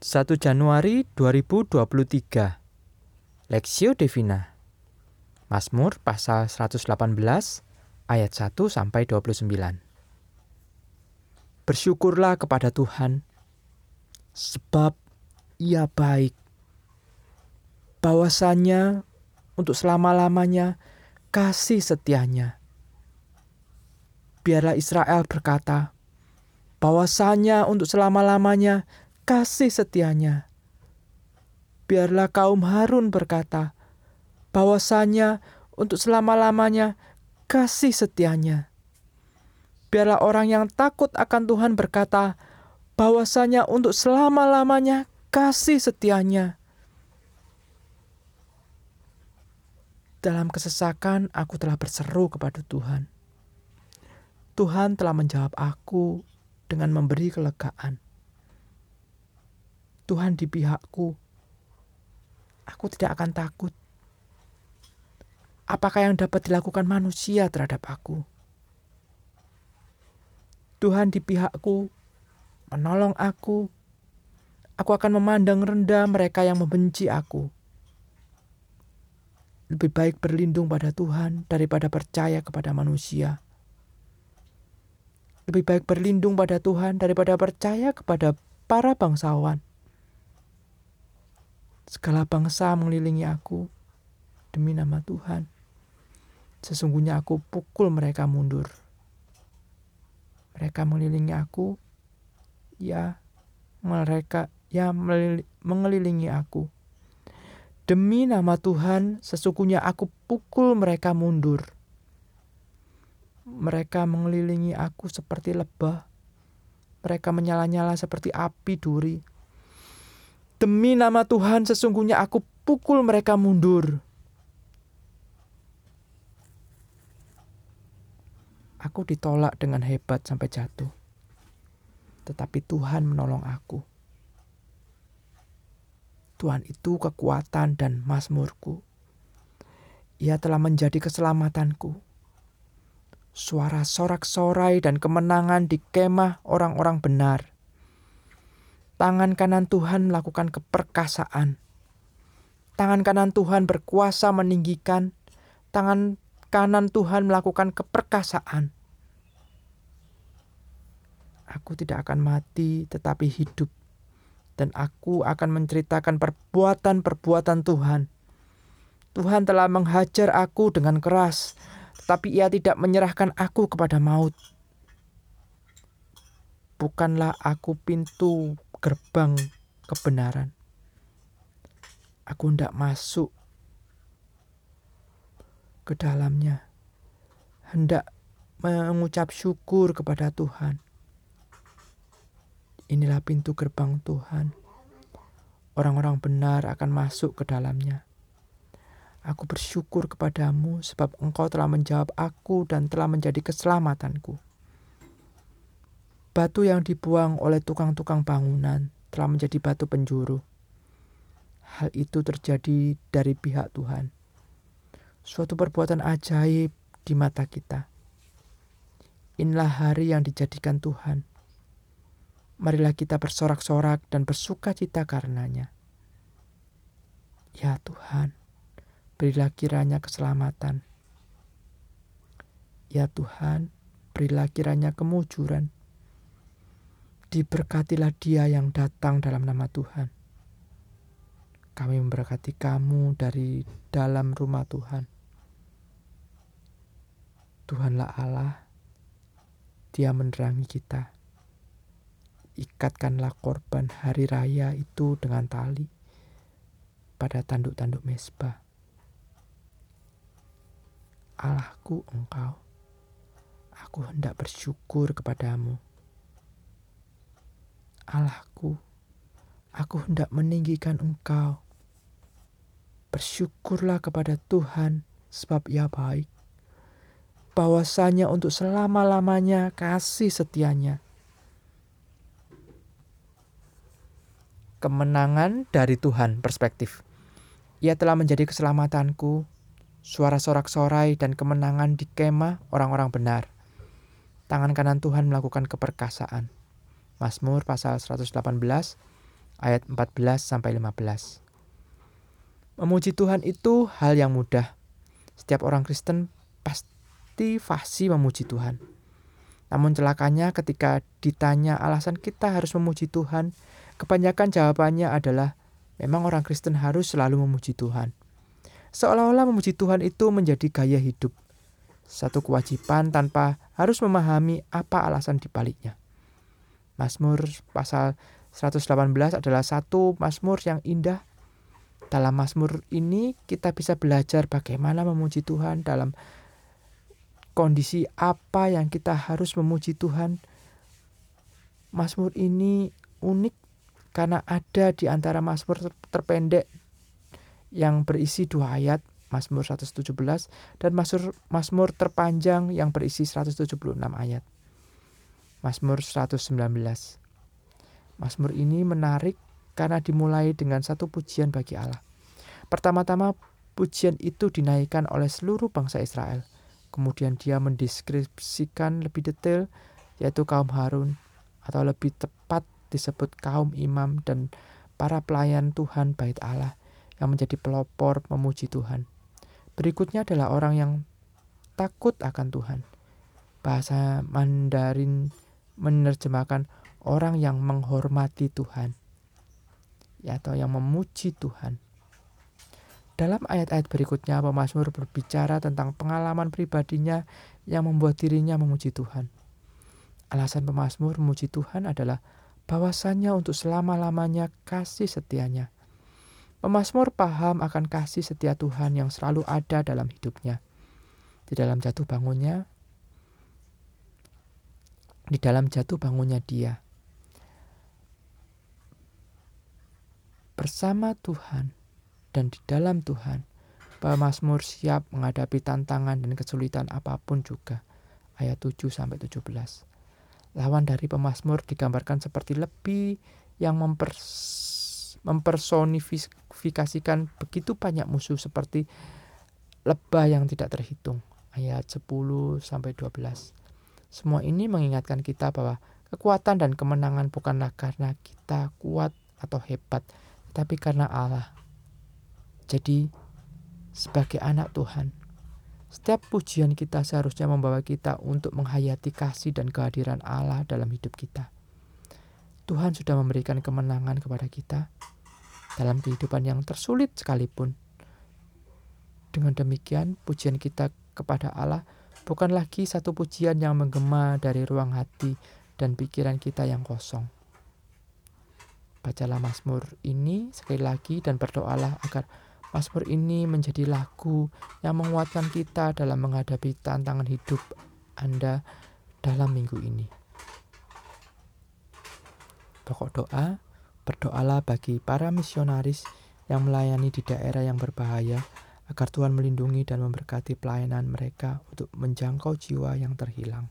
1 Januari 2023 Lexio Divina Mazmur pasal 118 ayat 1 sampai 29 Bersyukurlah kepada Tuhan sebab ia baik. Bahwasanya untuk selama-lamanya kasih setianya. Biarlah Israel berkata bahwasanya untuk selama-lamanya kasih setianya. Biarlah kaum Harun berkata, bahwasanya untuk selama-lamanya kasih setianya. Biarlah orang yang takut akan Tuhan berkata, bahwasanya untuk selama-lamanya kasih setianya. Dalam kesesakan aku telah berseru kepada Tuhan. Tuhan telah menjawab aku dengan memberi kelegaan. Tuhan di pihakku. Aku tidak akan takut. Apakah yang dapat dilakukan manusia terhadap aku? Tuhan di pihakku, menolong aku. Aku akan memandang rendah mereka yang membenci aku. Lebih baik berlindung pada Tuhan daripada percaya kepada manusia. Lebih baik berlindung pada Tuhan daripada percaya kepada para bangsawan. Segala bangsa mengelilingi aku demi nama Tuhan. Sesungguhnya aku pukul mereka mundur. Mereka mengelilingi aku, ya mereka ya mengelilingi aku. Demi nama Tuhan, sesungguhnya aku pukul mereka mundur. Mereka mengelilingi aku seperti lebah. Mereka menyala-nyala seperti api duri. Demi nama Tuhan sesungguhnya aku pukul mereka mundur. Aku ditolak dengan hebat sampai jatuh. Tetapi Tuhan menolong aku. Tuhan itu kekuatan dan mazmurku. Ia telah menjadi keselamatanku. Suara sorak-sorai dan kemenangan di kemah orang-orang benar Tangan kanan Tuhan melakukan keperkasaan. Tangan kanan Tuhan berkuasa meninggikan. Tangan kanan Tuhan melakukan keperkasaan. Aku tidak akan mati tetapi hidup. Dan aku akan menceritakan perbuatan-perbuatan Tuhan. Tuhan telah menghajar aku dengan keras, tetapi ia tidak menyerahkan aku kepada maut. Bukanlah aku pintu gerbang kebenaran. Aku hendak masuk ke dalamnya. Hendak mengucap syukur kepada Tuhan. Inilah pintu gerbang Tuhan. Orang-orang benar akan masuk ke dalamnya. Aku bersyukur kepadamu sebab engkau telah menjawab aku dan telah menjadi keselamatanku. Batu yang dibuang oleh tukang-tukang bangunan telah menjadi batu penjuru. Hal itu terjadi dari pihak Tuhan. Suatu perbuatan ajaib di mata kita. Inilah hari yang dijadikan Tuhan. Marilah kita bersorak-sorak dan bersuka cita karenanya. Ya Tuhan, berilah kiranya keselamatan. Ya Tuhan, berilah kiranya kemujuran Diberkatilah dia yang datang dalam nama Tuhan. Kami memberkati kamu dari dalam rumah Tuhan. Tuhanlah Allah, dia menerangi kita. Ikatkanlah korban hari raya itu dengan tali pada tanduk-tanduk mesbah. Allahku engkau, aku hendak bersyukur kepadamu Allahku, aku hendak meninggikan Engkau. Bersyukurlah kepada Tuhan sebab ia baik. Bahwasanya untuk selama-lamanya kasih setianya. Kemenangan dari Tuhan perspektif. Ia telah menjadi keselamatanku, suara sorak-sorai dan kemenangan di kemah orang-orang benar. Tangan kanan Tuhan melakukan keperkasaan. Mazmur pasal 118 ayat 14 sampai 15. Memuji Tuhan itu hal yang mudah. Setiap orang Kristen pasti fasih memuji Tuhan. Namun celakanya ketika ditanya alasan kita harus memuji Tuhan, kebanyakan jawabannya adalah memang orang Kristen harus selalu memuji Tuhan. Seolah-olah memuji Tuhan itu menjadi gaya hidup. Satu kewajiban tanpa harus memahami apa alasan dibaliknya. Mazmur pasal 118 adalah satu mazmur yang indah dalam Mazmur ini kita bisa belajar bagaimana memuji Tuhan dalam kondisi apa yang kita harus memuji Tuhan. Mazmur ini unik karena ada di antara Mazmur terpendek yang berisi dua ayat, Mazmur 117 dan Mazmur Mazmur terpanjang yang berisi 176 ayat. Mazmur 119. Mazmur ini menarik karena dimulai dengan satu pujian bagi Allah. Pertama-tama pujian itu dinaikkan oleh seluruh bangsa Israel. Kemudian dia mendeskripsikan lebih detail yaitu kaum Harun atau lebih tepat disebut kaum imam dan para pelayan Tuhan bait Allah yang menjadi pelopor memuji Tuhan. Berikutnya adalah orang yang takut akan Tuhan. Bahasa Mandarin menerjemahkan orang yang menghormati Tuhan ya, atau yang memuji Tuhan. Dalam ayat-ayat berikutnya, pemazmur berbicara tentang pengalaman pribadinya yang membuat dirinya memuji Tuhan. Alasan pemazmur memuji Tuhan adalah bahwasannya untuk selama-lamanya kasih setianya. Pemazmur paham akan kasih setia Tuhan yang selalu ada dalam hidupnya. Di dalam jatuh bangunnya, di dalam jatuh bangunnya dia, bersama Tuhan dan di dalam Tuhan, Mazmur siap menghadapi tantangan dan kesulitan apa pun juga. Ayat 7 sampai 17. Lawan dari pemazmur digambarkan seperti lebih yang mempers mempersonifikasikan begitu banyak musuh seperti lebah yang tidak terhitung. Ayat 10 sampai 12. Semua ini mengingatkan kita bahwa kekuatan dan kemenangan bukanlah karena kita kuat atau hebat, tapi karena Allah. Jadi, sebagai anak Tuhan, setiap pujian kita seharusnya membawa kita untuk menghayati kasih dan kehadiran Allah dalam hidup kita. Tuhan sudah memberikan kemenangan kepada kita dalam kehidupan yang tersulit sekalipun. Dengan demikian, pujian kita kepada Allah bukan lagi satu pujian yang menggema dari ruang hati dan pikiran kita yang kosong Bacalah Mazmur ini sekali lagi dan berdoalah agar Mazmur ini menjadi lagu yang menguatkan kita dalam menghadapi tantangan hidup Anda dalam minggu ini. Pokok doa, berdoalah bagi para misionaris yang melayani di daerah yang berbahaya agar Tuhan melindungi dan memberkati pelayanan mereka untuk menjangkau jiwa yang terhilang.